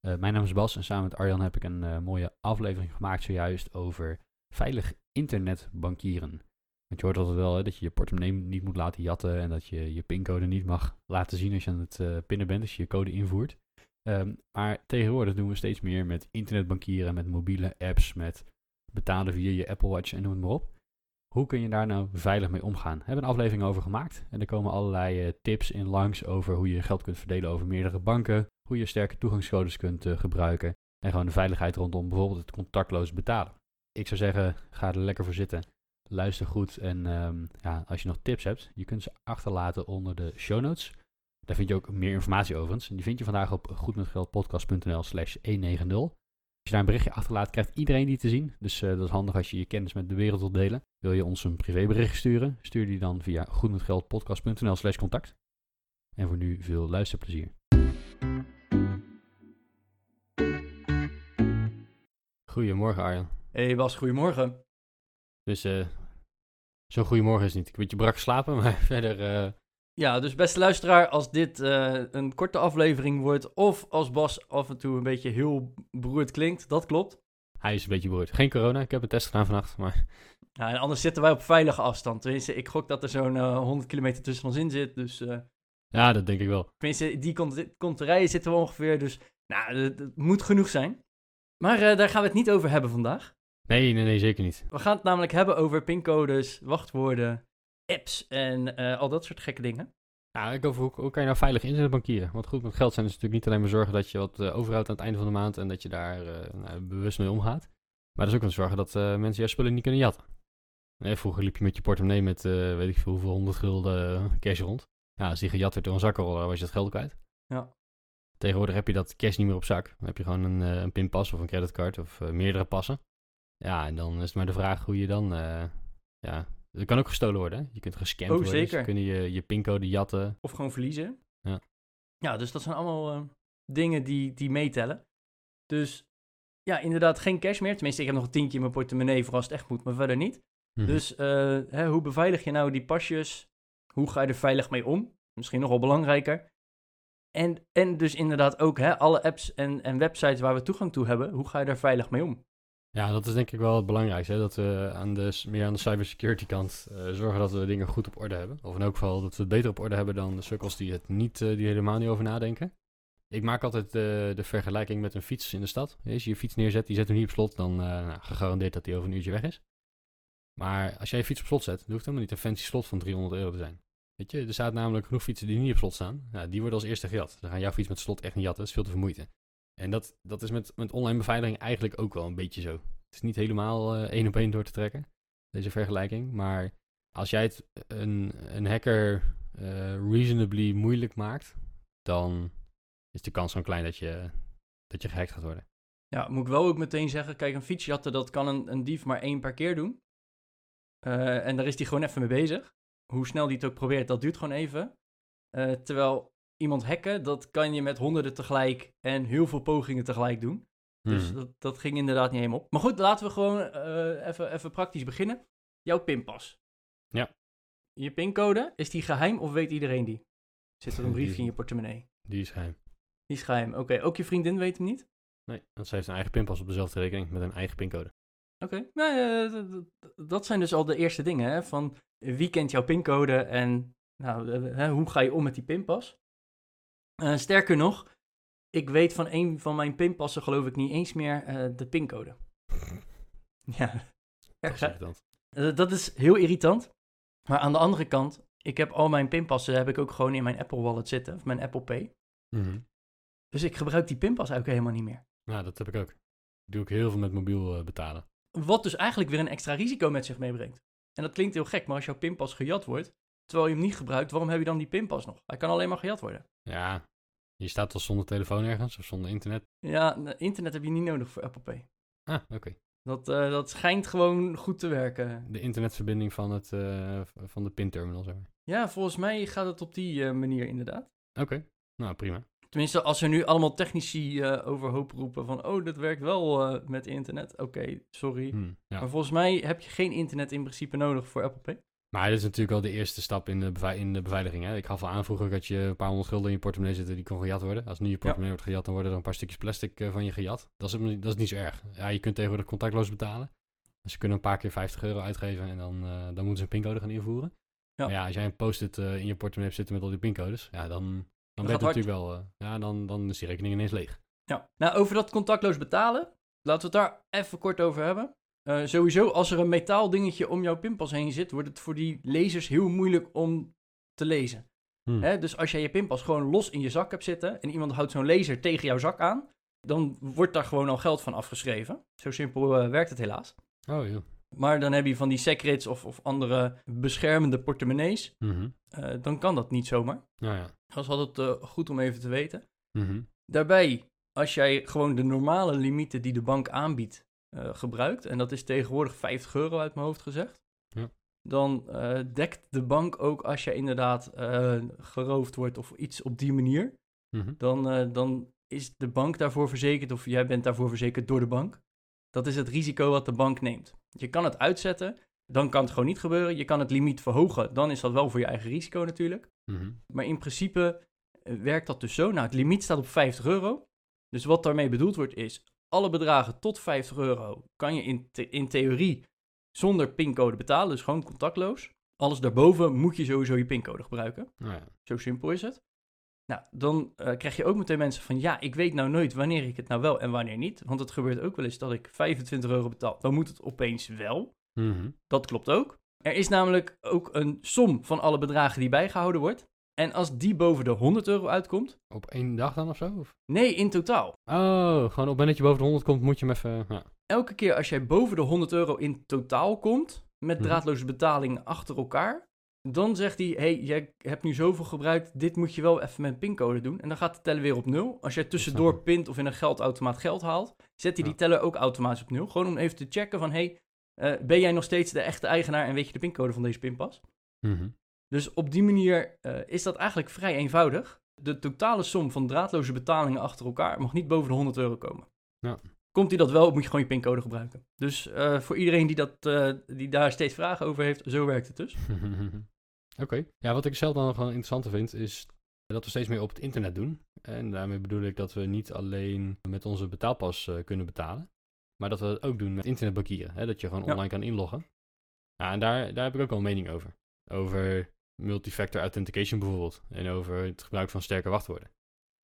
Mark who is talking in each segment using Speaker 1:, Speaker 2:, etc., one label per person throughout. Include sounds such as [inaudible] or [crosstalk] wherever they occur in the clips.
Speaker 1: Eh, mijn naam is Bas en samen met Arjan heb ik een eh, mooie aflevering gemaakt zojuist over veilig internetbankieren. Want je hoort altijd wel hè, dat je je portemonnee niet moet laten jatten en dat je je pincode niet mag laten zien als je aan het uh, pinnen bent, als je je code invoert. Um, maar tegenwoordig doen we steeds meer met internetbankieren, met mobiele apps, met betalen via je Apple Watch en noem het maar op. Hoe kun je daar nou veilig mee omgaan? We hebben een aflevering over gemaakt. En er komen allerlei tips in langs over hoe je geld kunt verdelen over meerdere banken. Hoe je sterke toegangscodes kunt uh, gebruiken. En gewoon de veiligheid rondom bijvoorbeeld het contactloos betalen. Ik zou zeggen, ga er lekker voor zitten. Luister goed. En um, ja, als je nog tips hebt, je kunt ze achterlaten onder de show notes. Daar vind je ook meer informatie over. En die vind je vandaag op goedmetgeldpodcast.nl slash 190. Als je daar een berichtje achterlaat, krijgt iedereen die te zien. Dus uh, dat is handig als je je kennis met de wereld wilt delen. Wil je ons een privébericht sturen? Stuur die dan via goedmetgeldpodcast.nl slash contact. En voor nu veel luisterplezier. Goedemorgen Arjan.
Speaker 2: Hey Bas, goedemorgen.
Speaker 1: Dus uh, zo'n goedemorgen is niet. Ik een beetje brak geslapen, [laughs] maar verder... Uh,
Speaker 2: ja, dus beste luisteraar, als dit uh, een korte aflevering wordt, of als Bas af en toe een beetje heel beroerd klinkt, dat klopt.
Speaker 1: Hij is een beetje beroerd. Geen corona, ik heb een test gedaan vannacht, maar... [laughs]
Speaker 2: Ja, en anders zitten wij op veilige afstand. Tenminste, ik gok dat er zo'n uh, 100 kilometer tussen ons in zit, dus...
Speaker 1: Ja, dat denk ik wel.
Speaker 2: Tenminste, die konterijen zitten we ongeveer, dus... Nou, het moet genoeg zijn. Maar uh, daar gaan we het niet over hebben vandaag.
Speaker 1: Nee, nee, nee, zeker niet.
Speaker 2: We gaan het namelijk hebben over pincodes, wachtwoorden, apps en uh, al dat soort gekke dingen.
Speaker 1: Ja, ik over hoe, hoe, kan je nou veilig internetbankieren? Want goed, met geld zijn is natuurlijk niet alleen maar zorgen dat je wat uh, overhoudt aan het einde van de maand en dat je daar nou, bewust mee omgaat. Maar dat is ook wel zorgen dat mensen jouw spullen niet kunnen jatten. Nee, vroeger liep je met je portemonnee met weet ik veel hoeveel honderd gulden cash rond. Ja, als die gejat werd door een zakkenroller, was je het geld kwijt.
Speaker 2: Ja.
Speaker 1: Tegenwoordig heb je dat cash niet meer op zak. Dan heb je gewoon een, een pinpas of een creditcard of meerdere passen. Ja, en dan is het maar de vraag hoe je dan ja, dat kan ook gestolen worden. Hè? Je kunt gescamd
Speaker 2: oh,
Speaker 1: worden.
Speaker 2: Zeker.
Speaker 1: Dus kunnen je, je pincode jatten.
Speaker 2: Of gewoon verliezen.
Speaker 1: Ja.
Speaker 2: Ja, dus dat zijn allemaal dingen die, die meetellen. Dus ja, inderdaad geen cash meer. Tenminste, ik heb nog een tientje in mijn portemonnee voor als het echt moet, maar verder niet.
Speaker 1: Mhm.
Speaker 2: Dus uh, hè, hoe beveilig je nou die pasjes? Hoe ga je er veilig mee om? Misschien nogal belangrijker. En, en dus inderdaad ook hè, alle apps en, en websites waar we toegang toe hebben, hoe ga je daar veilig mee om?
Speaker 1: Ja, dat is denk ik wel het belangrijkste. Hè? Dat we meer aan de cybersecurity kant uh, zorgen dat we dingen goed op orde hebben. Of in elk geval dat we het beter op orde hebben dan de sukkels die, het niet, uh, die helemaal niet over nadenken. Ik maak altijd uh, de vergelijking met een fiets in de stad. Als je je fiets neerzet, die zet hem niet op slot, dan nou, gegarandeerd dat hij over een uurtje weg is. Maar als jij je fiets op slot zet, dan hoeft helemaal niet een fancy slot van 300 euro te zijn. Weet je, er staat namelijk genoeg fietsen die niet op slot staan. Die worden als eerste gejat. Dan gaan jouw fiets met slot echt niet jatten, dat is veel te vermoeid. En dat, dat is met, met online beveiliging eigenlijk ook wel een beetje zo. Het is niet helemaal uh, één op één door te trekken, deze vergelijking. Maar als jij het een, een hacker uh, reasonably moeilijk maakt, dan is de kans zo klein dat je, dat je gehackt gaat worden.
Speaker 2: Ja, moet ik wel ook meteen zeggen, kijk, een fiets jatten, dat kan een, een dief maar één per keer doen. En daar is hij gewoon even mee bezig. Hoe snel die het ook probeert, dat duurt gewoon even. terwijl iemand hacken, dat kan je met honderden tegelijk en heel veel pogingen tegelijk doen. Dus
Speaker 1: Hmm.
Speaker 2: dat, dat ging inderdaad niet helemaal op. Maar goed, laten we gewoon uh, even, even praktisch beginnen. Jouw pinpas.
Speaker 1: Ja.
Speaker 2: Je pincode, is die geheim of weet iedereen die? Zit er een [laughs] briefje in je portemonnee?
Speaker 1: Die is geheim.
Speaker 2: Die is geheim. Oké, okay. ook je vriendin weet hem niet?
Speaker 1: Nee, want zij heeft een eigen pinpas op dezelfde rekening met een eigen pincode.
Speaker 2: Oké, okay. nou, uh, dat zijn dus al de eerste dingen, hè? Van wie kent jouw pincode en nou, uh, hoe ga je om met die pinpas? Uh, sterker nog, ik weet van een van mijn pinpassen geloof ik niet eens meer uh, de pincode. [laughs] ja.
Speaker 1: Dat is irritant.
Speaker 2: Uh, dat is heel irritant. Maar aan de andere kant, ik heb al mijn pinpassen heb ik ook gewoon in mijn Apple Wallet zitten, of mijn Apple Pay.
Speaker 1: Mm -hmm.
Speaker 2: Dus ik gebruik die pinpas ook helemaal niet meer.
Speaker 1: Nou, dat heb ik ook. Ik doe ik heel veel met mobiel betalen.
Speaker 2: Wat dus eigenlijk weer een extra risico met zich meebrengt. En dat klinkt heel gek, maar als jouw pinpas gejat wordt, terwijl je hem niet gebruikt, waarom heb je dan die pinpas nog? Hij kan alleen maar gejat worden.
Speaker 1: Ja, je staat al zonder telefoon ergens of zonder internet?
Speaker 2: Ja, internet heb je niet nodig voor Apple Pay.
Speaker 1: Ah, oké. Okay.
Speaker 2: Dat, eh, dat schijnt gewoon goed te werken.
Speaker 1: De internetverbinding van, het, eh, van de pinterminal, zeg maar.
Speaker 2: Ja, volgens mij gaat het op die eh, manier inderdaad.
Speaker 1: Oké, nou prima.
Speaker 2: Tenminste, als er nu allemaal technici eh, overhoop roepen van... oh, dat werkt wel eh, met internet. Oké, sorry.
Speaker 1: Hm, ja.
Speaker 2: Maar volgens mij heb je geen internet in principe nodig voor Apple Pay.
Speaker 1: Maar dit is natuurlijk wel de eerste stap in de, in de beveiliging. Hè? Ik gaf al aan vroeger dat je een paar honderd gulden in je portemonnee zitten die kon gejat worden. Als nu je portemonnee wordt gejat, dan worden er een paar stukjes plastic eh, van je gejat. Dat is, dat is niet zo erg. Ja, je kunt tegenwoordig contactloos betalen. Dus ze kunnen een paar keer 50 euro uitgeven en dan, dan moeten ze een pincode gaan invoeren.
Speaker 2: Ja.
Speaker 1: Maar ja, als jij een post-it in je portemonnee hebt zitten met al die pincodes, ja, dan, dan ben je natuurlijk wel... eh, ja, dan, dan is die rekening ineens leeg.
Speaker 2: Ja. Nou, over dat contactloos betalen. Laten we het daar even kort over hebben. Eh, sowieso, als er een metaal dingetje om jouw pinpas heen zit... wordt het voor die lezers heel moeilijk om te lezen.
Speaker 1: Hm.
Speaker 2: Hè, dus als jij je pinpas gewoon los in je zak hebt zitten en iemand houdt zo'n laser tegen jouw zak aan, dan wordt daar gewoon al geld van afgeschreven. Zo simpel eh, werkt het helaas.
Speaker 1: Oh, joh.
Speaker 2: Maar dan heb je van die secrets of, of andere beschermende portemonnees.
Speaker 1: Mhm.
Speaker 2: eh, dan kan dat niet zomaar.
Speaker 1: Nou ja.
Speaker 2: Dat is altijd goed om even te weten.
Speaker 1: Mhm.
Speaker 2: Daarbij, als jij gewoon de normale limieten die de bank aanbiedt eh, gebruikt, en dat is tegenwoordig 50 euro uit mijn hoofd gezegd,
Speaker 1: Ja.
Speaker 2: dan eh, dekt de bank ook als je inderdaad geroofd wordt of iets op die manier,
Speaker 1: Mhm.
Speaker 2: dan, dan is de bank daarvoor verzekerd of jij bent daarvoor verzekerd door de bank. Dat is het risico wat de bank neemt. Je kan het uitzetten, dan kan het gewoon niet gebeuren. Je kan het limiet verhogen, dan is dat wel voor je eigen risico natuurlijk.
Speaker 1: Mhm.
Speaker 2: Maar in principe eh, werkt dat dus zo. Nou, het limiet staat op 50 euro. Dus wat daarmee bedoeld wordt is, alle bedragen tot 50 euro kan je in, the- in theorie zonder pincode betalen, dus gewoon contactloos. Alles daarboven moet je sowieso je pincode gebruiken.
Speaker 1: Nou ja.
Speaker 2: Zo simpel is het. Nou, dan eh, krijg je ook meteen mensen van, ja, ik weet nou nooit wanneer ik het nou wel en wanneer niet. Want het gebeurt ook wel eens dat ik 25 euro betaal, dan moet het opeens wel.
Speaker 1: Mhm.
Speaker 2: Dat klopt ook. Er is namelijk ook een som van alle bedragen die bijgehouden wordt. En als die boven de 100 euro uitkomt,
Speaker 1: Op één dag dan of zo? Of?
Speaker 2: nee, in totaal.
Speaker 1: Oh, gewoon op het moment dat je boven de 100 komt, moet je hem even... Ja.
Speaker 2: Elke keer als jij boven de 100 euro in totaal komt, met
Speaker 1: Mhm.
Speaker 2: draadloze betaling achter elkaar, dan zegt hij, hey, jij hebt nu zoveel gebruikt, dit moet je wel even met een pincode doen. En dan gaat de teller weer op nul. Als jij tussendoor pint of in een geldautomaat geld haalt, zet hij die
Speaker 1: Ja.
Speaker 2: teller ook automatisch op nul. Gewoon om even te checken van, hey, eh, ben jij nog steeds de echte eigenaar en weet je de pincode van deze pinpas?
Speaker 1: Mhm.
Speaker 2: Dus op die manier eh, is dat eigenlijk vrij eenvoudig. De totale som van draadloze betalingen achter elkaar mag niet boven de 100 euro komen.
Speaker 1: Ja.
Speaker 2: Komt die dat wel, moet je gewoon je pincode gebruiken. Dus eh, voor iedereen die, dat, eh, die daar steeds vragen over heeft, zo werkt het dus. [laughs]
Speaker 1: Oké. Ja, wat ik zelf dan nog wel interessanter vind, is dat we steeds meer op het internet doen. En daarmee bedoel ik dat we niet alleen met onze betaalpas eh, kunnen betalen, maar dat we het ook doen met internetbankieren. Hè? Dat je gewoon
Speaker 2: Ja.
Speaker 1: online kan inloggen. Ja, en daar, daar heb ik ook wel een mening over. Over multifactor authentication bijvoorbeeld. En over het gebruik van sterke wachtwoorden.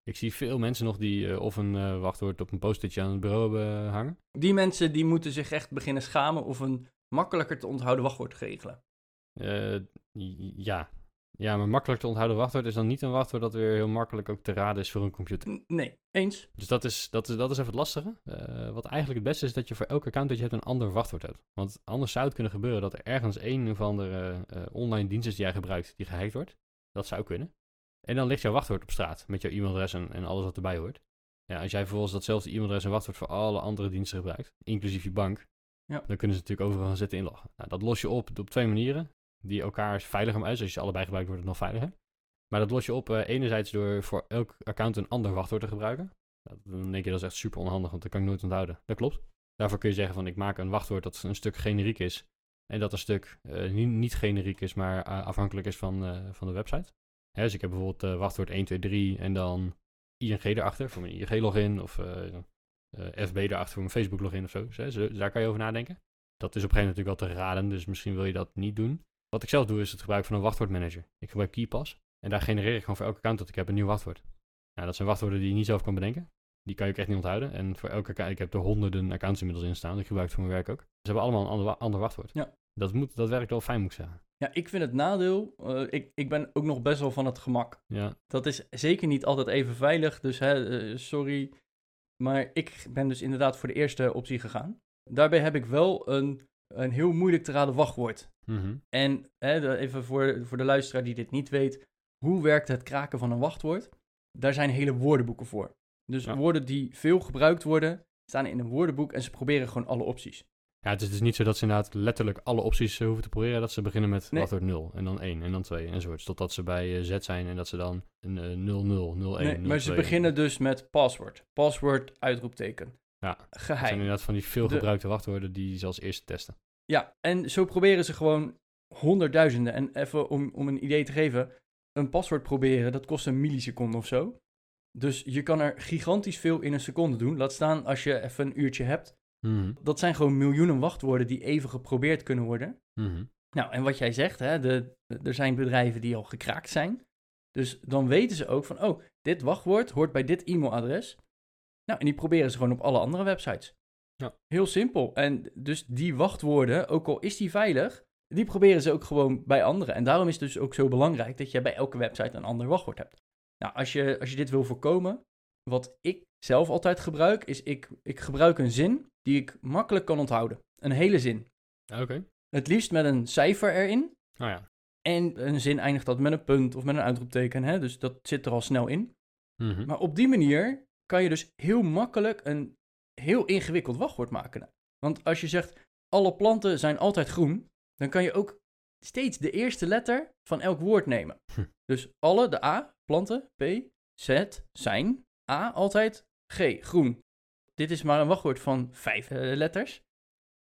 Speaker 1: Ik zie veel mensen nog die eh, of een eh, wachtwoord op een post-itje aan het bureau hebben hangen.
Speaker 2: Die mensen die moeten zich echt beginnen schamen of een makkelijker te onthouden wachtwoord regelen.
Speaker 1: Ja. ja, maar makkelijk te onthouden wachtwoord is dan niet een wachtwoord dat weer heel makkelijk ook te raden is voor een computer.
Speaker 2: N- nee, eens.
Speaker 1: Dus dat is, dat is, dat is even het lastige. Wat eigenlijk het beste is dat je voor elk account dat je hebt een ander wachtwoord hebt. Want anders zou het kunnen gebeuren dat er ergens een of andere online dienst is die jij gebruikt die gehackt wordt. Dat zou kunnen. En dan ligt jouw wachtwoord op straat met jouw e-mailadres en, en alles wat erbij hoort. Ja, als jij vervolgens datzelfde e-mailadres en wachtwoord voor alle andere diensten gebruikt, inclusief je bank,
Speaker 2: Ja.
Speaker 1: dan kunnen ze natuurlijk overal gaan zitten inloggen. Nou, dat los je op op twee manieren, die elkaar veiliger maken. Dus als je ze allebei gebruikt, wordt het nog veiliger. Maar dat los je op eh, enerzijds door voor elk account een ander wachtwoord te gebruiken. Nou, dan denk je dat is echt super onhandig, want dat kan ik nooit onthouden. Dat klopt. Daarvoor kun je zeggen van ik maak een wachtwoord dat een stuk generiek is. En dat een stuk eh, niet, niet generiek is, maar eh, afhankelijk is van, van de website. Dus ik heb bijvoorbeeld eh, wachtwoord 123 en dan ING erachter voor mijn ING-login. Of eh, eh, FB erachter voor mijn Facebook-login of zo. Dus, zo- daar kan je over nadenken. Dat is op een gegeven moment natuurlijk wel te raden, dus misschien wil je dat niet doen. Wat ik zelf doe is het gebruik van een wachtwoordmanager. Ik gebruik KeyPass en daar genereer ik gewoon voor elke account dat ik heb een nieuw wachtwoord. Nou, dat zijn wachtwoorden die je niet zelf kan bedenken. Die kan je ook echt niet onthouden. En voor elke account, ik heb er honderden accounts inmiddels in staan. Ik gebruik het voor mijn werk ook. Ze hebben allemaal een ander, ander wachtwoord.
Speaker 2: Ja.
Speaker 1: Dat, moet, dat werkt wel fijn, moet ik zeggen.
Speaker 2: Ja, ik vind het nadeel, eh, ik, ik ben ook nog best wel van het gemak.
Speaker 1: Ja,
Speaker 2: Dat is zeker niet altijd even veilig, dus hè, eh, sorry. Maar ik ben dus inderdaad voor de eerste optie gegaan. Daarbij heb ik wel een, een heel moeilijk te raden wachtwoord.
Speaker 1: Mhm.
Speaker 2: En hè, even voor, voor de luisteraar die dit niet weet, hoe werkt het kraken van een wachtwoord? Daar zijn hele woordenboeken voor. Dus
Speaker 1: Ja.
Speaker 2: woorden die veel gebruikt worden, staan in een woordenboek en ze proberen gewoon alle opties.
Speaker 1: Ja, het is dus niet zo dat ze inderdaad letterlijk alle opties eh, hoeven te proberen. Dat ze beginnen met
Speaker 2: Nee.
Speaker 1: wachtwoord 0 en dan 1 en dan 2 enzovoorts. Totdat ze bij eh, Z zijn en dat ze dan een eh, 0, 0, 0, 1,
Speaker 2: Nee,
Speaker 1: 0,
Speaker 2: maar ze
Speaker 1: 2.
Speaker 2: beginnen dus met paswoord. Paswoord, uitroepteken.
Speaker 1: Ja, Dat zijn
Speaker 2: Geheim.
Speaker 1: inderdaad van die veel
Speaker 2: De-
Speaker 1: gebruikte wachtwoorden die ze als eerste testen.
Speaker 2: Ja, en zo proberen ze gewoon honderdduizenden. En even om, om een idee te geven, een paswoord proberen, dat kost een milliseconde of zo. Dus je kan er gigantisch veel in een seconde doen. Laat staan als je even een uurtje hebt.
Speaker 1: Mhm,
Speaker 2: Dat zijn gewoon miljoenen wachtwoorden die even geprobeerd kunnen worden.
Speaker 1: mhm.
Speaker 2: Nou, en wat jij zegt, hè, de, er zijn bedrijven die al gekraakt zijn. Dus dan weten ze ook van, oh, dit wachtwoord hoort bij dit e-mailadres. Nou, en die proberen ze gewoon op alle andere websites.
Speaker 1: Ja.
Speaker 2: Heel simpel. En dus die wachtwoorden, ook al is die veilig, die proberen ze ook gewoon bij anderen. En daarom is het dus ook zo belangrijk dat je bij elke website een ander wachtwoord hebt. Nou, als je, als je dit wil voorkomen, wat ik zelf altijd gebruik, is ik, ik gebruik een zin die ik makkelijk kan onthouden. Een hele zin.
Speaker 1: Oké.
Speaker 2: Het liefst met een cijfer erin.
Speaker 1: Oh ja.
Speaker 2: En een zin eindigt dat met een punt of met een uitroepteken. Hè? Dus dat zit er al snel in.
Speaker 1: Mhm.
Speaker 2: Maar op die manier kan je dus heel makkelijk een heel ingewikkeld wachtwoord maken. Want als je zegt, alle planten zijn altijd groen, dan kan je ook steeds de eerste letter van elk woord nemen.
Speaker 1: Hm.
Speaker 2: Dus alle, de A, planten, P, Z, zijn, A, altijd, G, groen. Dit is maar een wachtwoord van vijf eh, letters.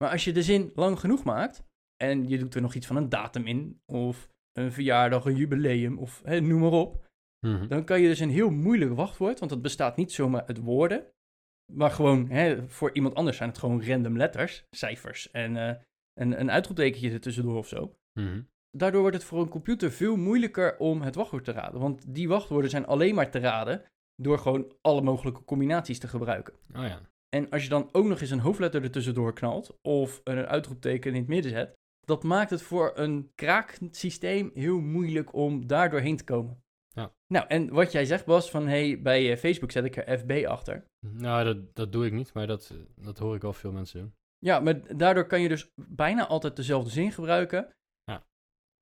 Speaker 2: Maar als je de zin lang genoeg maakt, en je doet er nog iets van een datum in, of een verjaardag, een jubileum, of hè, noem maar op,
Speaker 1: Mhm.
Speaker 2: dan kan je dus een heel moeilijk wachtwoord, want het bestaat niet zomaar uit woorden, maar gewoon, hè, voor iemand anders zijn het gewoon random letters, cijfers en eh, een, een uitroeptekentje er tussendoor of zo.
Speaker 1: Mhm.
Speaker 2: Daardoor wordt het voor een computer veel moeilijker om het wachtwoord te raden, want die wachtwoorden zijn alleen maar te raden door gewoon alle mogelijke combinaties te gebruiken.
Speaker 1: Oh ja.
Speaker 2: En als je dan ook nog eens een hoofdletter er tussendoor knalt, of een uitroepteken in het midden zet, dat maakt het voor een kraaksysteem heel moeilijk om daar doorheen te komen.
Speaker 1: Ja.
Speaker 2: Nou, en wat jij zegt, Bas, van hey, bij eh, Facebook zet ik er FB achter.
Speaker 1: Nou, dat, dat doe ik niet, maar dat, dat hoor ik wel veel mensen doen.
Speaker 2: Ja, maar daardoor kan je dus bijna altijd dezelfde zin gebruiken.
Speaker 1: Ja.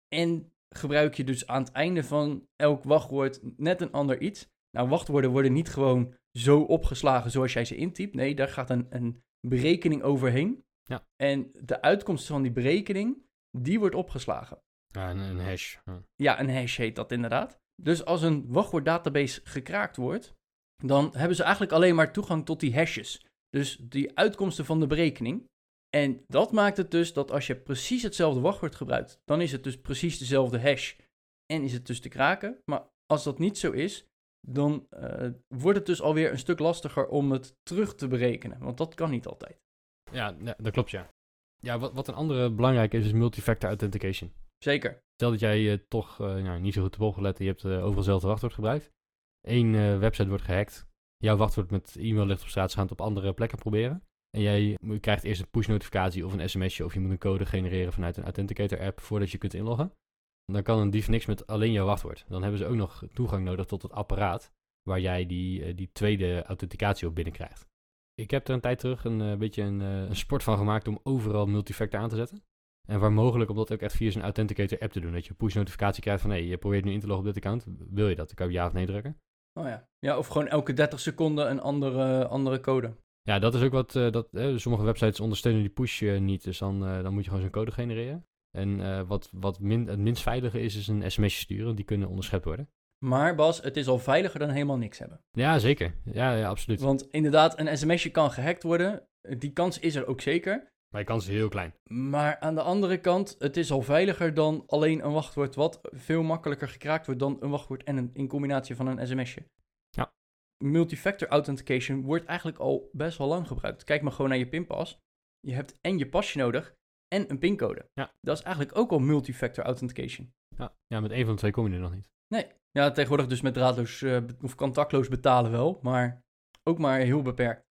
Speaker 2: En gebruik je dus aan het einde van elk wachtwoord net een ander iets. Nou, wachtwoorden worden niet gewoon zo opgeslagen zoals jij ze intypt. Nee, daar gaat een, een berekening overheen.
Speaker 1: Ja.
Speaker 2: En de uitkomst van die berekening, die wordt opgeslagen.
Speaker 1: Ja, een, een hash. Ja.
Speaker 2: Ja, een hash heet dat inderdaad. Dus als een wachtwoorddatabase gekraakt wordt, dan hebben ze eigenlijk alleen maar toegang tot die hashes. Dus die uitkomsten van de berekening. En dat maakt het dus dat als je precies hetzelfde wachtwoord gebruikt, dan is het dus precies dezelfde hash en is het dus te kraken. Maar als dat niet zo is, dan eh, wordt het dus alweer een stuk lastiger om het terug te berekenen. Want dat kan niet altijd.
Speaker 1: Ja, ja, dat klopt, ja. Ja, wat, wat een andere belangrijke is, is multifactor authentication.
Speaker 2: Zeker.
Speaker 1: Stel dat jij eh, toch eh, nou, niet zo goed op opgelet en je hebt overal hetzelfde wachtwoord gebruikt. Eén website wordt gehackt. Jouw wachtwoord met e-mail ligt op straat, ze gaan het op andere plekken proberen. En jij krijgt eerst een push-notificatie of een sms'je of je moet een code genereren vanuit een Authenticator-app voordat je kunt inloggen. Dan kan een dief niks met alleen jouw wachtwoord. Dan hebben ze ook nog toegang nodig tot het apparaat waar jij die, eh, die tweede authenticatie op binnenkrijgt. Ik heb er een tijd terug een eh, beetje een, eh, een sport van gemaakt om overal multifactor aan te zetten. En waar mogelijk om dat ook echt via zo'n Authenticator app te doen. Dat je een push notificatie krijgt van hé, je probeert nu in te loggen op dit account. Wil je dat? Dan kan je ja of nee drukken.
Speaker 2: Oh ja. Ja, of gewoon elke 30 seconden een andere, andere code.
Speaker 1: Ja, dat is ook wat, dat, sommige websites ondersteunen die push eh, niet. Dus dan, dan moet je gewoon zo'n code genereren. En eh, wat, wat min, het minst veilige is, is een sms'je sturen. Die kunnen onderschept worden.
Speaker 2: Maar Bas, het is al veiliger dan helemaal niks hebben.
Speaker 1: Ja, zeker. Ja, ja absoluut.
Speaker 2: Want inderdaad, een sms'je kan gehackt worden. Die kans is er ook zeker.
Speaker 1: Maar je kans is heel klein.
Speaker 2: Maar aan de andere kant, het is al veiliger dan alleen een wachtwoord, wat veel makkelijker gekraakt wordt dan een wachtwoord en een, in combinatie van een sms'je.
Speaker 1: Ja.
Speaker 2: Multifactor authentication wordt eigenlijk al best wel lang gebruikt. Kijk maar gewoon naar je pinpas. Je hebt en je pasje nodig en een pincode.
Speaker 1: Ja.
Speaker 2: Dat is eigenlijk ook al multifactor authentication.
Speaker 1: Ja, ja met één van de twee kom je er nog niet.
Speaker 2: Nee. Ja, tegenwoordig dus met draadloos eh, of contactloos betalen wel, maar ook maar heel beperkt.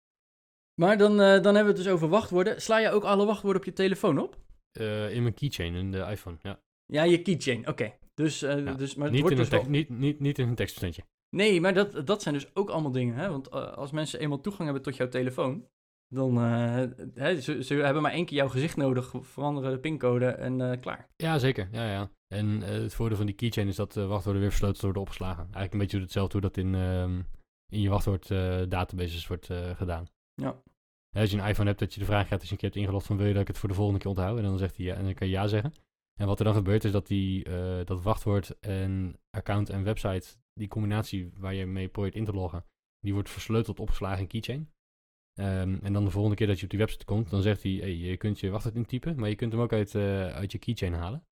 Speaker 2: Maar dan, eh, dan hebben we het dus over wachtwoorden. Sla je ook alle wachtwoorden op je telefoon op?
Speaker 1: Eh, in mijn keychain in de iPhone, ja.
Speaker 2: Ja, je keychain, oké. Dus,
Speaker 1: Ja,
Speaker 2: dus, maar het
Speaker 1: Niet in, een
Speaker 2: dus wel-
Speaker 1: niet, niet, niet in een tekstbestandje.
Speaker 2: Nee, maar dat, dat zijn dus ook allemaal dingen, hè. Want als mensen eenmaal toegang hebben tot jouw telefoon, dan uh, hè, ze, ze hebben maar één keer jouw gezicht nodig, veranderen de pincode en uh, klaar.
Speaker 1: Ja, zeker. Ja, ja. En uh, het voordeel van die keychain is dat wachtwoorden weer versloten worden opgeslagen. Eigenlijk een beetje hetzelfde hoe dat in, um, in je wachtwoord databases wordt gedaan.
Speaker 2: Ja.
Speaker 1: als je een iPhone hebt, dat je de vraag krijgt als je een keer hebt ingelogd van wil je dat ik het voor de volgende keer onthoud? En dan zegt hij ja, en dan kan je ja zeggen. En wat er dan gebeurt is dat die, eh, dat wachtwoord en account en website, die combinatie waar je mee probeert in te loggen, die wordt versleuteld opgeslagen in Keychain. Ehm, en dan de volgende keer dat je op die website komt, dan zegt hij, hey, je kunt je wachtwoord intypen, maar je kunt hem ook uit, eh, uit je keychain halen.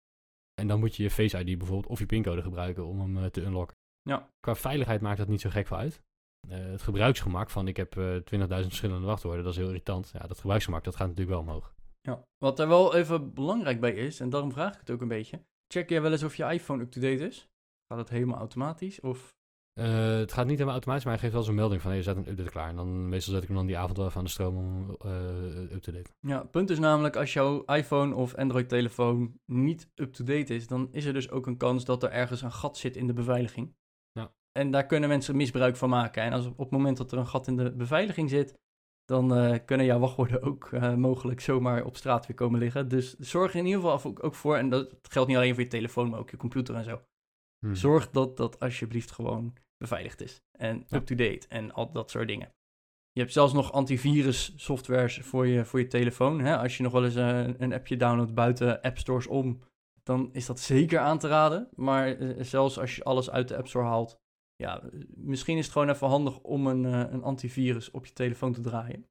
Speaker 1: En dan moet je je Face ID bijvoorbeeld of je pincode gebruiken om hem eh, te unlocken.
Speaker 2: Ja.
Speaker 1: Qua veiligheid maakt dat niet zo gek veel uit. Eh, het gebruiksgemak van ik heb eh 20.000 verschillende wachtwoorden, dat is heel irritant. Ja, dat gebruiksgemak, dat gaat natuurlijk wel omhoog.
Speaker 2: Ja. Wat er wel even belangrijk bij is, en daarom vraag ik het ook een beetje. Check jij wel eens of je iPhone up-to-date is? Gaat het helemaal automatisch? Of
Speaker 1: Eh, het gaat niet helemaal automatisch, maar hij geeft wel zo'n melding van hey, je zet een update klaar. En dan meestal zet ik hem dan die avond wel even aan de stroom om eh, up te date.
Speaker 2: Ja, het punt is namelijk, als jouw iPhone of Android-telefoon niet up-to-date is, dan is er dus ook een kans dat er ergens een gat zit in de beveiliging.
Speaker 1: Ja.
Speaker 2: En daar kunnen mensen misbruik van maken. En als op het moment dat er een gat in de beveiliging zit, dan eh, kunnen jouw wachtwoorden ook mogelijk zomaar op straat weer komen liggen. Dus zorg er in ieder geval ook, ook voor, en dat geldt niet alleen voor je telefoon, maar ook je computer en zo.
Speaker 1: Hmm.
Speaker 2: Zorg dat dat alsjeblieft gewoon beveiligd is. En
Speaker 1: Ja.
Speaker 2: up-to-date en al dat soort dingen. Je hebt zelfs nog antivirus softwares voor je, voor je telefoon. Hè? Als je nog wel eens eh, een appje downloadt buiten app stores om, dan is dat zeker aan te raden. Maar eh, zelfs als je alles uit de app store haalt, ja, misschien is het gewoon even handig om een, eh, een antivirus op je telefoon te draaien.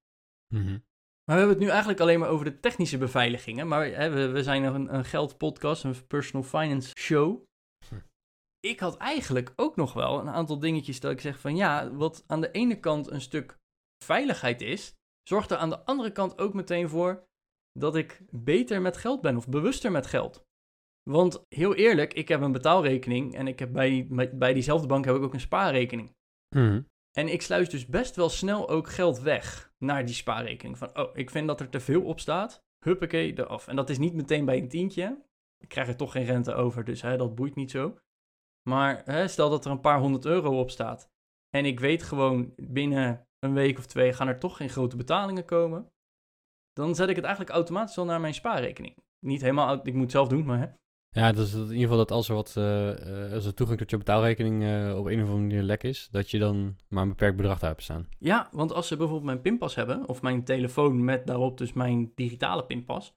Speaker 1: Mhm.
Speaker 2: Maar we hebben het nu eigenlijk alleen maar over de technische beveiligingen. Maar hè, we, we zijn een, een geldpodcast, een personal finance show. Ik had eigenlijk ook nog wel een aantal dingetjes dat ik zeg van ja, wat aan de ene kant een stuk veiligheid is, zorgt er aan de andere kant ook meteen voor dat ik beter met geld ben of bewuster met geld. Want heel eerlijk, ik heb een betaalrekening en ik heb bij, bij, bij diezelfde bank heb ik ook een spaarrekening.
Speaker 1: Mhm.
Speaker 2: En ik sluis dus best wel snel ook geld weg naar die spaarrekening. Van, oh, ik vind dat er te veel op staat. Huppakee, eraf. En dat is niet meteen bij een tientje. Ik krijg er toch geen rente over, dus hè, dat boeit niet zo. Maar hè, stel dat er een paar honderd euro op staat. En ik weet gewoon binnen een week of twee gaan er toch geen grote betalingen komen. Dan zet ik het eigenlijk automatisch wel naar mijn spaarrekening. Niet helemaal, ik moet het zelf doen, maar hè.
Speaker 1: Ja, dus in ieder geval dat als er wat, eh, eh, als er toegang tot je betaalrekening eh, op een of andere manier lek is, dat je dan maar een beperkt bedrag daar hebt staan.
Speaker 2: Ja, want als ze bijvoorbeeld mijn pinpas hebben, of mijn telefoon met daarop dus mijn digitale pinpas,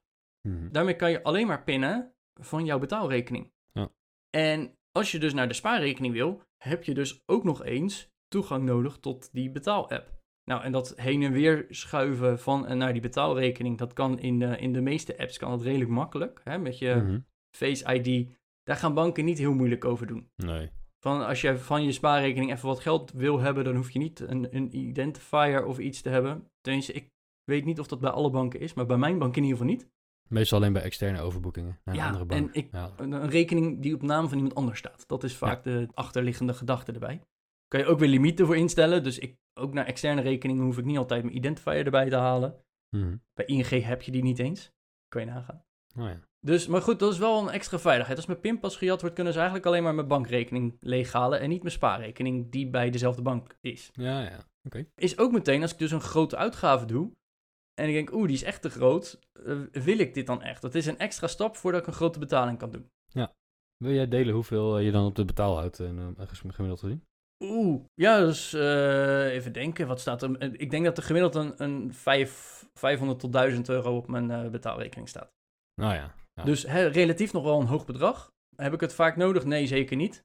Speaker 1: Mhm.
Speaker 2: Daarmee kan je alleen maar pinnen van jouw betaalrekening.
Speaker 1: Ja.
Speaker 2: En als je dus naar de spaarrekening wil, heb je dus ook nog eens toegang nodig tot die betaalapp. Nou, en dat heen en weer schuiven van en naar die betaalrekening, dat kan in de, in de meeste apps kan dat redelijk makkelijk. Hè? Met je
Speaker 1: Mhm.
Speaker 2: Face ID, daar gaan banken niet heel moeilijk over doen.
Speaker 1: Nee.
Speaker 2: Van als je van je spaarrekening even wat geld wil hebben, dan hoef je niet een, een identifier of iets te hebben. Tenminste, ik weet niet of dat bij alle banken is, maar bij mijn bank in ieder geval niet.
Speaker 1: Meestal alleen bij externe overboekingen naar een
Speaker 2: Ja,
Speaker 1: andere bank.
Speaker 2: en ik-
Speaker 1: Ja.
Speaker 2: Een, rekening die op naam van iemand anders staat. Dat is vaak de achterliggende gedachte erbij. Kan je ook weer limieten voor instellen. Dus ik, ook naar externe rekeningen hoef ik niet altijd mijn identifier erbij te halen.
Speaker 1: Mhm.
Speaker 2: Bij ING heb je die niet eens. Kan je nagaan.
Speaker 1: Oh ja.
Speaker 2: Dus, maar goed, dat is wel een extra veiligheid. Als mijn pinpas gejat wordt, kunnen ze eigenlijk alleen maar mijn bankrekening leeghalen. En niet mijn spaarrekening die bij dezelfde bank is.
Speaker 1: Ja, ja. Oké.
Speaker 2: Is ook meteen, als ik dus een grote uitgave doe. En ik denk, oeh, die is echt te groot. eh, wil ik dit dan echt? Dat is een extra stap voordat ik een grote betaling kan doen.
Speaker 1: Wil jij delen hoeveel eh, je dan op de betaal houdt en uh, gemiddeld gezien?
Speaker 2: Oeh, ja, dus eh, even denken, wat staat er? Eh, Ik denk dat er gemiddeld een, een vijf, 500 tot 1000 euro op mijn eh, betaalrekening staat.
Speaker 1: Nou ja. Ja.
Speaker 2: Dus relatief nog wel een hoog bedrag. Heb ik het vaak nodig? Nee, zeker niet.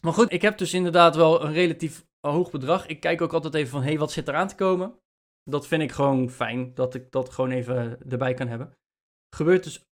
Speaker 2: Maar goed, ik heb dus inderdaad wel een relatief hoog bedrag. Ik kijk ook altijd even van, hé, hey, wat zit eraan te komen? Dat vind ik gewoon fijn, dat ik dat gewoon even erbij kan hebben. Gebeurt dus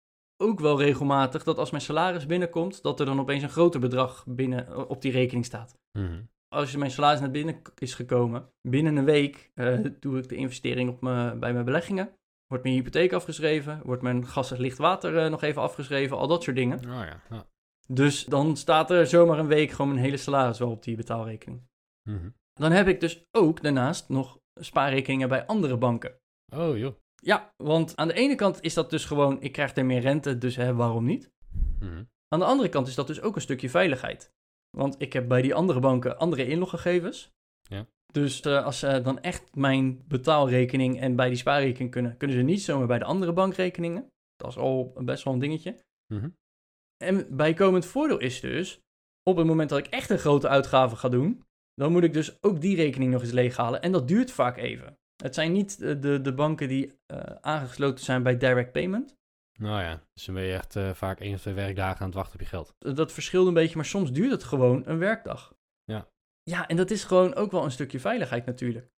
Speaker 2: ook wel regelmatig dat als mijn salaris binnenkomt, dat er dan opeens een groter bedrag binnen op die rekening staat
Speaker 1: Mhm.
Speaker 2: als mijn salaris naar binnen is gekomen, binnen een week eh, doe ik de investering op me, bij mijn beleggingen. Wordt mijn hypotheek afgeschreven, wordt mijn gas en licht water eh, nog even afgeschreven, al dat soort dingen.
Speaker 1: Oh ja. ja.
Speaker 2: Dus dan staat er zomaar een week gewoon mijn hele salaris wel op die betaalrekening.
Speaker 1: Mhm.
Speaker 2: Dan heb ik dus ook daarnaast nog spaarrekeningen bij andere banken.
Speaker 1: Oh joh.
Speaker 2: Ja, want aan de ene kant is dat dus gewoon, ik krijg er meer rente, dus hè, waarom niet?
Speaker 1: Mhm.
Speaker 2: Aan de andere kant is dat dus ook een stukje veiligheid. Want ik heb bij die andere banken andere inloggegevens.
Speaker 1: Ja.
Speaker 2: Dus eh, als ze dan echt mijn betaalrekening en bij die spaarrekening kunnen, kunnen ze niet zomaar bij de andere bankrekeningen. Dat is al best wel een dingetje.
Speaker 1: Mhm.
Speaker 2: En bijkomend voordeel is dus, op het moment dat ik echt een grote uitgave ga doen, dan moet ik dus ook die rekening nog eens leeghalen. En dat duurt vaak even. Het zijn niet de, de, de banken die eh, aangesloten zijn bij direct payment.
Speaker 1: Nou ja, dus dan ben je echt eh, vaak één of twee werkdagen aan het wachten op je geld.
Speaker 2: Eh, Dat verschilt een beetje, maar soms duurt het gewoon een werkdag.
Speaker 1: Ja.
Speaker 2: Ja, en dat is gewoon ook wel een stukje veiligheid natuurlijk.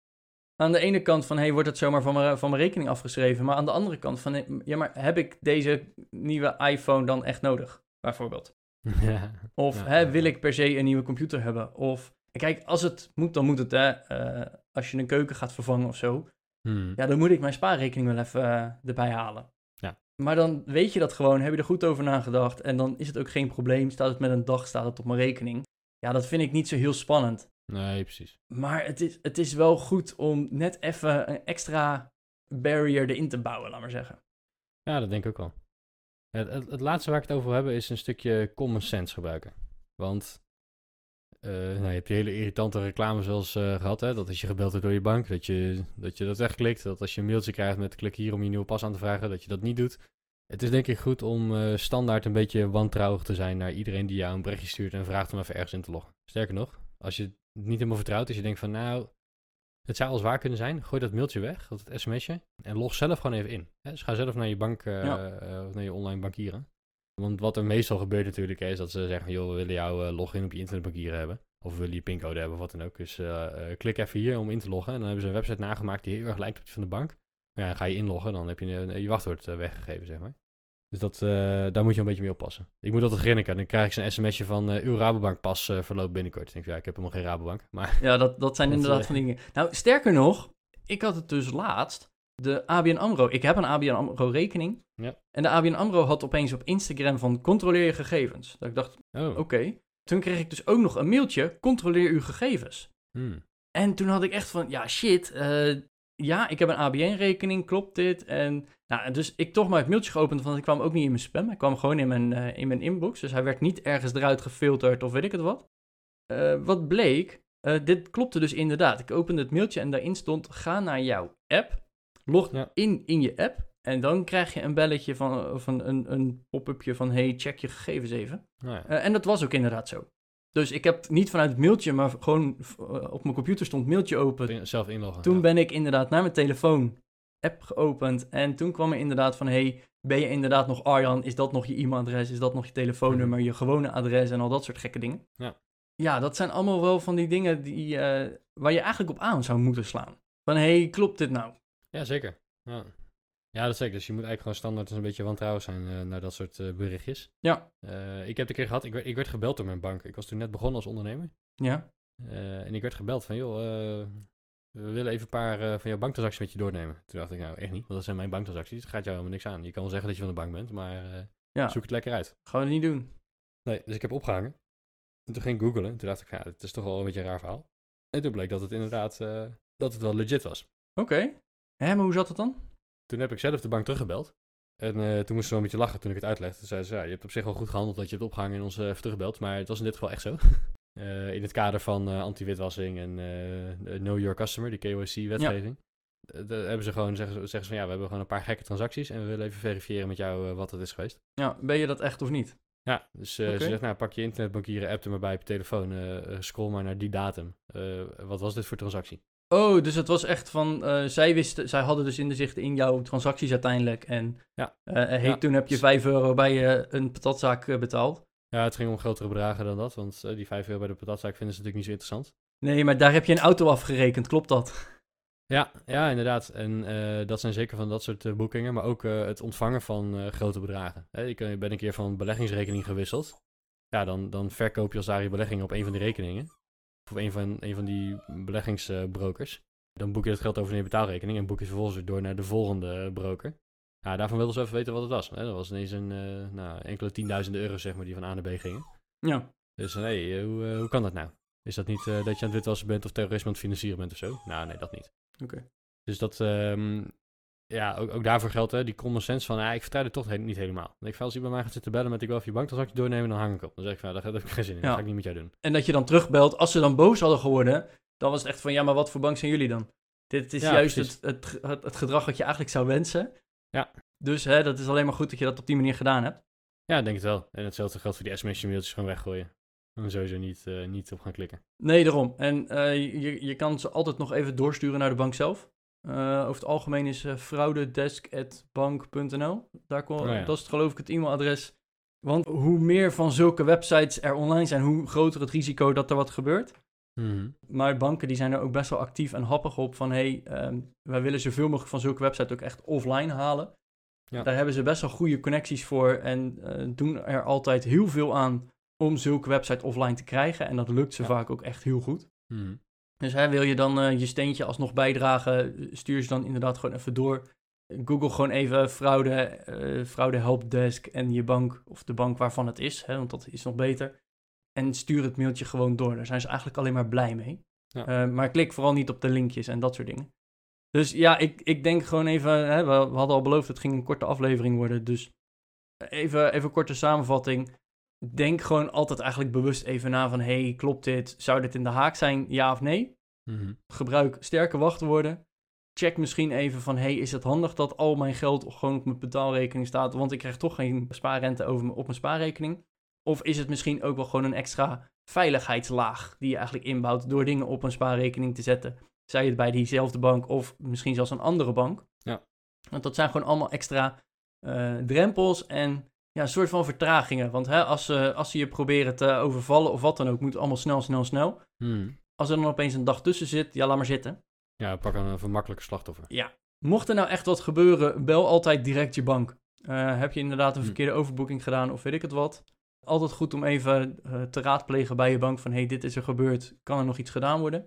Speaker 2: Aan de ene kant van, hey, wordt het zomaar van mijn, van mijn rekening afgeschreven? Maar aan de andere kant van, ja, maar heb ik deze nieuwe iPhone dan echt nodig? Bijvoorbeeld. [laughs]
Speaker 1: ja.
Speaker 2: Of
Speaker 1: Ja,
Speaker 2: hè,
Speaker 1: ja,
Speaker 2: wil ik per se een nieuwe computer hebben? Of kijk, als het moet, dan moet het. Hè. Eh, als je een keuken gaat vervangen of zo,
Speaker 1: Hmm.
Speaker 2: ja, dan moet ik mijn spaarrekening wel even eh, erbij halen.
Speaker 1: Ja.
Speaker 2: Maar dan weet je dat gewoon, heb je er goed over nagedacht en dan is het ook geen probleem. Staat het met een dag, staat het op mijn rekening. Ja, dat vind ik niet zo heel spannend.
Speaker 1: Nee, precies.
Speaker 2: Maar het is, het is wel goed om net even een extra barrier erin te bouwen, laat maar zeggen.
Speaker 1: Ja, dat denk ik ook wel. Het, het, het laatste waar ik het over wil hebben is een stukje common sense gebruiken. Want eh, nou, je hebt die hele irritante reclames wel eens eh, gehad, hè? Dat als je gebeld wordt door je bank, dat je, dat je dat wegklikt. Dat als je een mailtje krijgt met klik hier om je nieuwe pas aan te vragen, dat je dat niet doet. Het is denk ik goed om eh, standaard een beetje wantrouwig te zijn naar iedereen die jou een berichtje stuurt en vraagt om even ergens in te loggen. Sterker nog, als je het niet helemaal vertrouwt, als je denkt van nou, het zou als waar kunnen zijn, gooi dat mailtje weg, dat sms'je, en log zelf gewoon even in. Hè? Dus ga zelf naar je bank,
Speaker 2: Ja.
Speaker 1: of naar je online bankieren. Want wat er meestal gebeurt natuurlijk is dat ze zeggen, joh, we willen jouw eh, login op je internetbankieren hebben. Of we willen je pincode hebben, of wat dan ook. Dus eh, eh, klik even hier om in te loggen. En dan hebben ze een website nagemaakt die heel erg lijkt op die van de bank. Ja, dan ga je inloggen, dan heb je je wachtwoord weggegeven, zeg maar. Dus dat, daar moet je een beetje mee oppassen. Ik moet altijd grinniken. Dan krijg ik zo'n sms'je van uh, uw Rabobank pas uh, verloopt binnenkort. Ik denk, ja, ik heb helemaal geen Rabobank. Maar
Speaker 2: Ja, dat, dat zijn [laughs]
Speaker 1: Dat,
Speaker 2: inderdaad van dingen. Nou, sterker nog, ik had het dus laatst. De ABN AMRO. Ik heb een ABN AMRO rekening.
Speaker 1: Ja.
Speaker 2: En de ABN AMRO had opeens op Instagram van controleer je gegevens. Dat ik dacht,
Speaker 1: oh,
Speaker 2: oké. Toen kreeg ik dus ook nog een mailtje, controleer uw gegevens.
Speaker 1: hmm.
Speaker 2: En toen had ik echt van, ja shit, eh, ja, ik heb een ABN-rekening, klopt dit? En nou, dus ik toch maar het mailtje geopend, want ik kwam ook niet in mijn spam. Hij kwam gewoon in mijn, eh, in mijn inbox, dus hij werd niet ergens eruit gefilterd of weet ik het wat. Eh, wat bleek, dit klopte dus inderdaad. Ik opende het mailtje en daarin stond, ga naar jouw app, log
Speaker 1: Ja.
Speaker 2: in in je app en dan krijg je een belletje van, of een, een, pop-upje van, hey, check je gegevens even.
Speaker 1: Nou ja.
Speaker 2: Eh, en dat was ook inderdaad zo. Dus ik heb niet vanuit het mailtje, maar gewoon eh, op mijn computer stond mailtje open.
Speaker 1: Zelf inloggen.
Speaker 2: Toen
Speaker 1: ja.
Speaker 2: ben ik inderdaad naar mijn telefoon app geopend. En toen kwam er inderdaad van, hey, ben je inderdaad nog Arjan? Is dat nog je e-mailadres? Is dat nog je telefoonnummer? Je gewone adres en al dat soort gekke dingen.
Speaker 1: Ja.
Speaker 2: Ja, dat zijn allemaal wel van die dingen die, eh, waar je eigenlijk op aan zou moeten slaan. Van, hey, klopt dit nou?
Speaker 1: Ja, zeker. Ja. ja, dat zeker. Dus je moet eigenlijk gewoon standaard eens een beetje wantrouwig zijn eh, naar dat soort eh, berichtjes.
Speaker 2: Ja.
Speaker 1: Eh, ik heb de keer gehad, ik werd, ik werd gebeld door mijn bank. Ik was toen net begonnen als ondernemer.
Speaker 2: Ja,
Speaker 1: en ik werd gebeld van, joh, we willen even een paar van jouw banktransacties met je doornemen. Toen dacht ik, nou echt niet, want dat zijn mijn banktransacties. Het gaat jou helemaal niks aan. Je kan wel zeggen dat je van de bank bent, maar
Speaker 2: ja.
Speaker 1: zoek het lekker uit.
Speaker 2: gaan we niet doen.
Speaker 1: Nee, dus ik heb opgehangen. En toen ging ik googlen. En toen dacht ik, ja, het is toch wel een beetje een raar verhaal. En toen bleek dat het inderdaad, dat het wel legit was.
Speaker 2: Oké. Hè, maar hoe zat het dan?
Speaker 1: Toen heb ik zelf de bank teruggebeld. En eh, toen moest ze wel een beetje lachen toen ik het uitlegde. Toen zei ze, ja, je hebt op zich wel goed gehandeld dat je hebt opgehangen en ons even teruggebeld. Maar het was in dit geval echt zo. [laughs] Eh, in het kader van anti-witwassing en Know Your Customer, die KYC-wetgeving. Daar hebben ze gewoon, zeggen, ze- zeggen ze van ja, we hebben gewoon een paar gekke transacties. En we willen even verifiëren met jou wat het is geweest.
Speaker 2: Ja, ben je dat echt of niet?
Speaker 1: Ja, dus ze zegt, nou pak je internetbankieren app er maar bij op je telefoon. scroll maar naar die datum. Wat was dit voor transactie?
Speaker 2: Oh, dus het was echt van, eh, zij wisten, zij hadden dus in de zicht in jouw transacties uiteindelijk. En
Speaker 1: Ja.
Speaker 2: eh, hey,
Speaker 1: Ja.
Speaker 2: toen heb je 5 euro bij eh, een patatzaak eh, betaald.
Speaker 1: Ja, het ging om grotere bedragen dan dat. Want eh, die 5 euro bij de patatzaak vinden ze natuurlijk niet zo interessant.
Speaker 2: Nee, maar daar heb je een auto afgerekend, klopt dat?
Speaker 1: Ja, ja, inderdaad. En eh, dat zijn zeker van dat soort eh, boekingen, maar ook eh, het ontvangen van eh, grote bedragen. Hè, ik eh, ben een keer van beleggingsrekening gewisseld. Ja, dan, dan verkoop je als daar je beleggingen op een van die rekeningen. Of een van, een van die beleggingsbrokers. dan boek je het geld over naar je betaalrekening en boek je het vervolgens door naar de volgende broker. Ja, daarvan wilden ze even weten wat het was. Hè. Dat was ineens een, eh, nou, enkele tienduizenden euro's zeg maar, die van A naar B gingen.
Speaker 2: Ja.
Speaker 1: Dus nee, hoe, eh, hoe kan dat nou? Is dat niet eh, dat je aan het witwassen bent of terrorisme aan het financieren bent of zo? Nou, nee, dat niet.
Speaker 2: Oké.
Speaker 1: Dus dat, ehm, ja, ook, ook daarvoor geldt hè, die common sense van, ja, ik vertrouw het toch he- niet helemaal. Denk ik als iemand mij gaat zitten bellen met ik wil even je banktransactie doornemen, dan hang ik op. Dan zeg ik van, ja, daar heb ik geen zin in,
Speaker 2: Ja.
Speaker 1: dat ga ik niet met jou doen.
Speaker 2: En dat je dan terugbelt, als ze dan boos hadden geworden, dan was het echt van, ja, maar wat voor bank zijn jullie dan? Dit is
Speaker 1: Ja,
Speaker 2: juist het, het, het, het gedrag wat je eigenlijk zou wensen.
Speaker 1: Ja.
Speaker 2: Dus hè, dat is alleen maar goed dat je dat op die manier gedaan hebt.
Speaker 1: Ja, ik denk het wel. En hetzelfde geldt voor die sms-mailtjes gewoon weggooien. En sowieso niet, eh, niet op gaan klikken.
Speaker 2: Nee, daarom. En eh, je, je kan ze altijd nog even doorsturen naar de bank zelf. Eh, over het algemeen is uh, fraudedesk.bank.nl. Daar kon,
Speaker 1: Oh ja.
Speaker 2: Dat is geloof ik het e-mailadres. Want hoe meer van zulke websites er online zijn, hoe groter het risico dat er wat gebeurt.
Speaker 1: Mhm.
Speaker 2: Maar banken die zijn er ook best wel actief en happig op van... hé, hey, ehm, wij willen zoveel mogelijk van zulke websites ook echt offline halen.
Speaker 1: Ja.
Speaker 2: Daar hebben ze best wel goede connecties voor en eh, doen er altijd heel veel aan om zulke websites offline te krijgen. En dat lukt ze
Speaker 1: Ja.
Speaker 2: vaak ook echt heel goed.
Speaker 1: Mhm.
Speaker 2: Dus hè, wil je dan eh, je steentje alsnog bijdragen, stuur ze dan inderdaad gewoon even door. Google gewoon even fraude, eh, fraude helpdesk en je bank, of de bank waarvan het is, hè, want dat is nog beter. En stuur het mailtje gewoon door. Daar zijn ze eigenlijk alleen maar blij mee.
Speaker 1: Ja.
Speaker 2: Eh, maar klik vooral niet op de linkjes en dat soort dingen. Dus ja, ik, ik denk gewoon even, hè, we, we hadden al beloofd, het ging een korte aflevering worden. Dus even, even een korte samenvatting. Denk gewoon altijd eigenlijk bewust even na van, hey, klopt dit? Zou dit in de haak zijn, ja of nee?
Speaker 1: Mhm.
Speaker 2: gebruik sterke wachtwoorden. Check misschien even van, hey, is het handig dat al mijn geld gewoon op mijn betaalrekening staat, want ik krijg toch geen spaarrente over, op mijn spaarrekening? Of is het misschien ook wel gewoon een extra veiligheidslaag die je eigenlijk inbouwt door dingen op een spaarrekening te zetten? Zij het bij diezelfde bank of misschien zelfs een andere bank.
Speaker 1: Ja.
Speaker 2: Want dat zijn gewoon allemaal extra eh, drempels en ja, een soort van vertragingen. Want hè, als, ze als ze je proberen te overvallen of wat dan ook, moet het allemaal snel, snel, snel.
Speaker 1: Mhm.
Speaker 2: Als er dan opeens een dag tussen zit, ja, laat maar zitten.
Speaker 1: Ja, pak een vermakkelijke slachtoffer.
Speaker 2: Mocht er nou echt wat gebeuren, bel altijd direct je bank. Eh, heb je inderdaad een
Speaker 1: Hm.
Speaker 2: verkeerde overboeking gedaan of weet ik het wat? Altijd goed om even eh, te raadplegen bij je bank van... hey, dit is er gebeurd, kan er nog iets gedaan worden?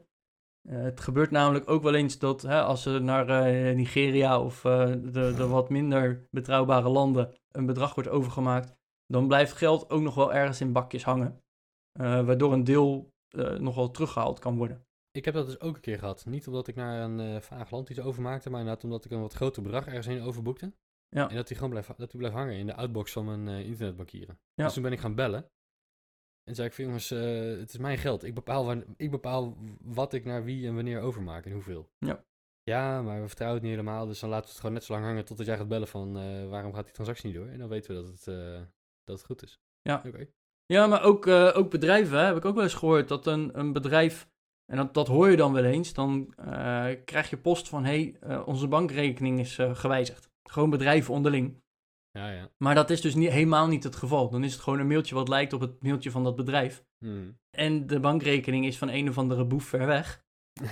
Speaker 2: Eh, het gebeurt namelijk ook wel eens dat hè, als ze naar eh, Nigeria of eh, de, de wat minder betrouwbare landen een bedrag wordt overgemaakt... dan blijft geld ook nog wel ergens in bakjes hangen. Waardoor een deel nog wel teruggehaald kan worden.
Speaker 1: Ik heb dat dus ook een keer gehad. Niet omdat ik naar een vaag land iets overmaakte, maar inderdaad omdat ik een wat groter bedrag ergens heen overboekte.
Speaker 2: Ja.
Speaker 1: En dat die gewoon blijft, dat die blijft hangen in de outbox van mijn internetbankieren.
Speaker 2: Ja.
Speaker 1: Dus toen ben ik gaan bellen. En zei ik van jongens, eh, het is mijn geld. Ik bepaal, waar, ik bepaal wat ik naar wie en wanneer overmaak en hoeveel.
Speaker 2: Ja.
Speaker 1: Ja, maar we vertrouwen het niet helemaal. Dus dan laten we het gewoon net zo lang hangen totdat jij gaat bellen van eh, waarom gaat die transactie niet door. En dan weten we dat het, eh, dat het goed is.
Speaker 2: Ja.
Speaker 1: Oké.
Speaker 2: Ja, maar ook, ook bedrijven, hè, heb ik ook wel eens gehoord, dat een, een bedrijf, en dat, dat hoor je dan wel eens, dan krijg je post van, hé, hey, onze bankrekening is gewijzigd. Gewoon bedrijven onderling.
Speaker 1: Ja, ja.
Speaker 2: Maar dat is dus niet, helemaal niet het geval. Dan is het gewoon een mailtje wat lijkt op het mailtje van dat bedrijf.
Speaker 1: Hmm.
Speaker 2: En de bankrekening is van een of andere boef ver weg. [laughs]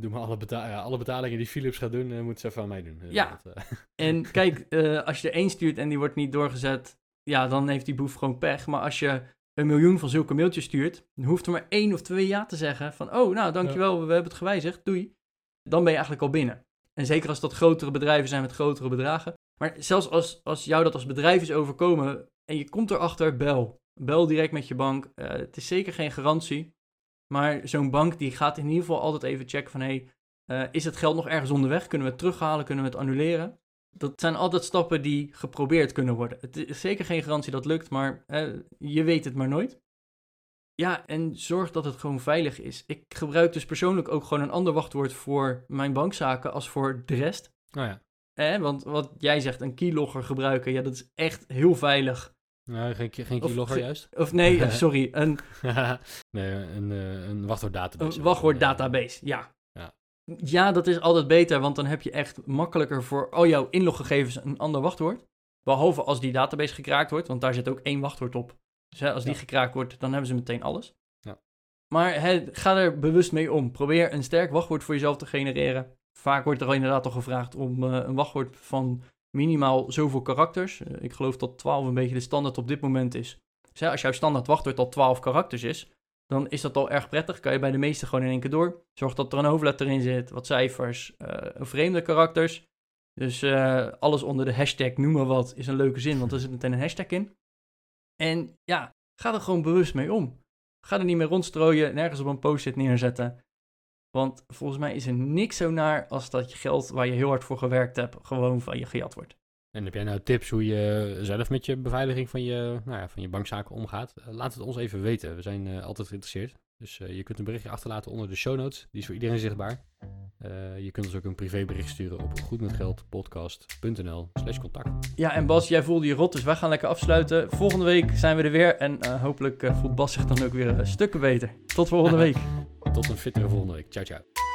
Speaker 1: Doe maar alle, beta ja, alle betalingen die Philips gaat doen, eh moet ze even aan mij doen.
Speaker 2: Ja.
Speaker 1: dat, eh, [laughs]
Speaker 2: En kijk, eh, als je er één stuurt en die wordt niet doorgezet, ja, dan heeft die boef gewoon pech. Maar als je een miljoen van zulke mailtjes stuurt, dan hoeft er maar één of twee ja te zeggen van, oh, nou, dankjewel, we hebben het gewijzigd, doei. Dan ben je eigenlijk al binnen. En zeker als dat grotere bedrijven zijn met grotere bedragen. Maar zelfs als, als jou dat als bedrijf is overkomen en je komt erachter, bel. Bel direct met je bank. Eh, het is zeker geen garantie. Maar zo'n bank die gaat in ieder geval altijd even checken van, hey, eh, is het geld nog ergens onderweg? Kunnen we het terughalen? Kunnen we het annuleren? Dat zijn altijd stappen die geprobeerd kunnen worden. Het is zeker geen garantie dat lukt, maar eh, je weet het maar nooit. Ja, en zorg dat het gewoon veilig is. Ik gebruik dus persoonlijk ook gewoon een ander wachtwoord voor mijn bankzaken als voor de rest.
Speaker 1: oh ja.
Speaker 2: Eh, want wat jij zegt, een keylogger gebruiken, ja, dat is echt heel veilig.
Speaker 1: Nou, geen, geen
Speaker 2: Of
Speaker 1: keylogger
Speaker 2: ge-
Speaker 1: juist.
Speaker 2: Of nee, [laughs] sorry, een, [laughs]
Speaker 1: nee, een, eh, een wachtwoorddatabase.
Speaker 2: een wachtwoorddatabase, ja.
Speaker 1: Ja.
Speaker 2: Ja, dat is altijd beter, want dan heb je echt makkelijker voor al jouw inloggegevens een ander wachtwoord. Behalve als die database gekraakt wordt, want daar zit ook één wachtwoord op. Dus hè, als die
Speaker 1: Ja.
Speaker 2: gekraakt wordt, dan hebben ze meteen alles.
Speaker 1: Ja.
Speaker 2: Maar hè, ga er bewust mee om. Probeer een sterk wachtwoord voor jezelf te genereren. Vaak wordt er inderdaad al gevraagd om eh, een wachtwoord van minimaal zoveel karakters. Eh, ik geloof dat 12 een beetje de standaard op dit moment is. Dus als jouw standaard wachtwoord al 12 karakters is, dan is dat al erg prettig. Kan je bij de meeste gewoon in één keer door. Zorg dat er een hoofdletter in zit, wat cijfers, eh, vreemde karakters. Dus alles onder de hashtag noem maar wat is een leuke zin, want er zit meteen een hashtag in. En ja, ga er gewoon bewust mee om. Ga er niet mee rondstrooien, nergens op een post-it neerzetten. Want volgens mij is er niks zo naar als dat je geld waar je heel hard voor gewerkt hebt, gewoon van je gejat wordt.
Speaker 1: En heb jij nou tips hoe je zelf met je beveiliging van je, nou ja, van je bankzaken omgaat? Eh, laat het ons even weten. We zijn eh, altijd geïnteresseerd. Dus eh, je kunt een berichtje achterlaten onder de show notes. Die is voor iedereen zichtbaar. Eh, je kunt ons ook een privébericht sturen op goedmetgeldpodcast.nl slash contact.
Speaker 2: Ja, en Bas, jij voelde je rot, dus wij gaan lekker afsluiten. Volgende week zijn we er weer en eh, hopelijk eh, voelt Bas zich dan ook weer stukken beter. Tot volgende [laughs] week.
Speaker 1: Tot een fittere volgende week. Ciao, ciao.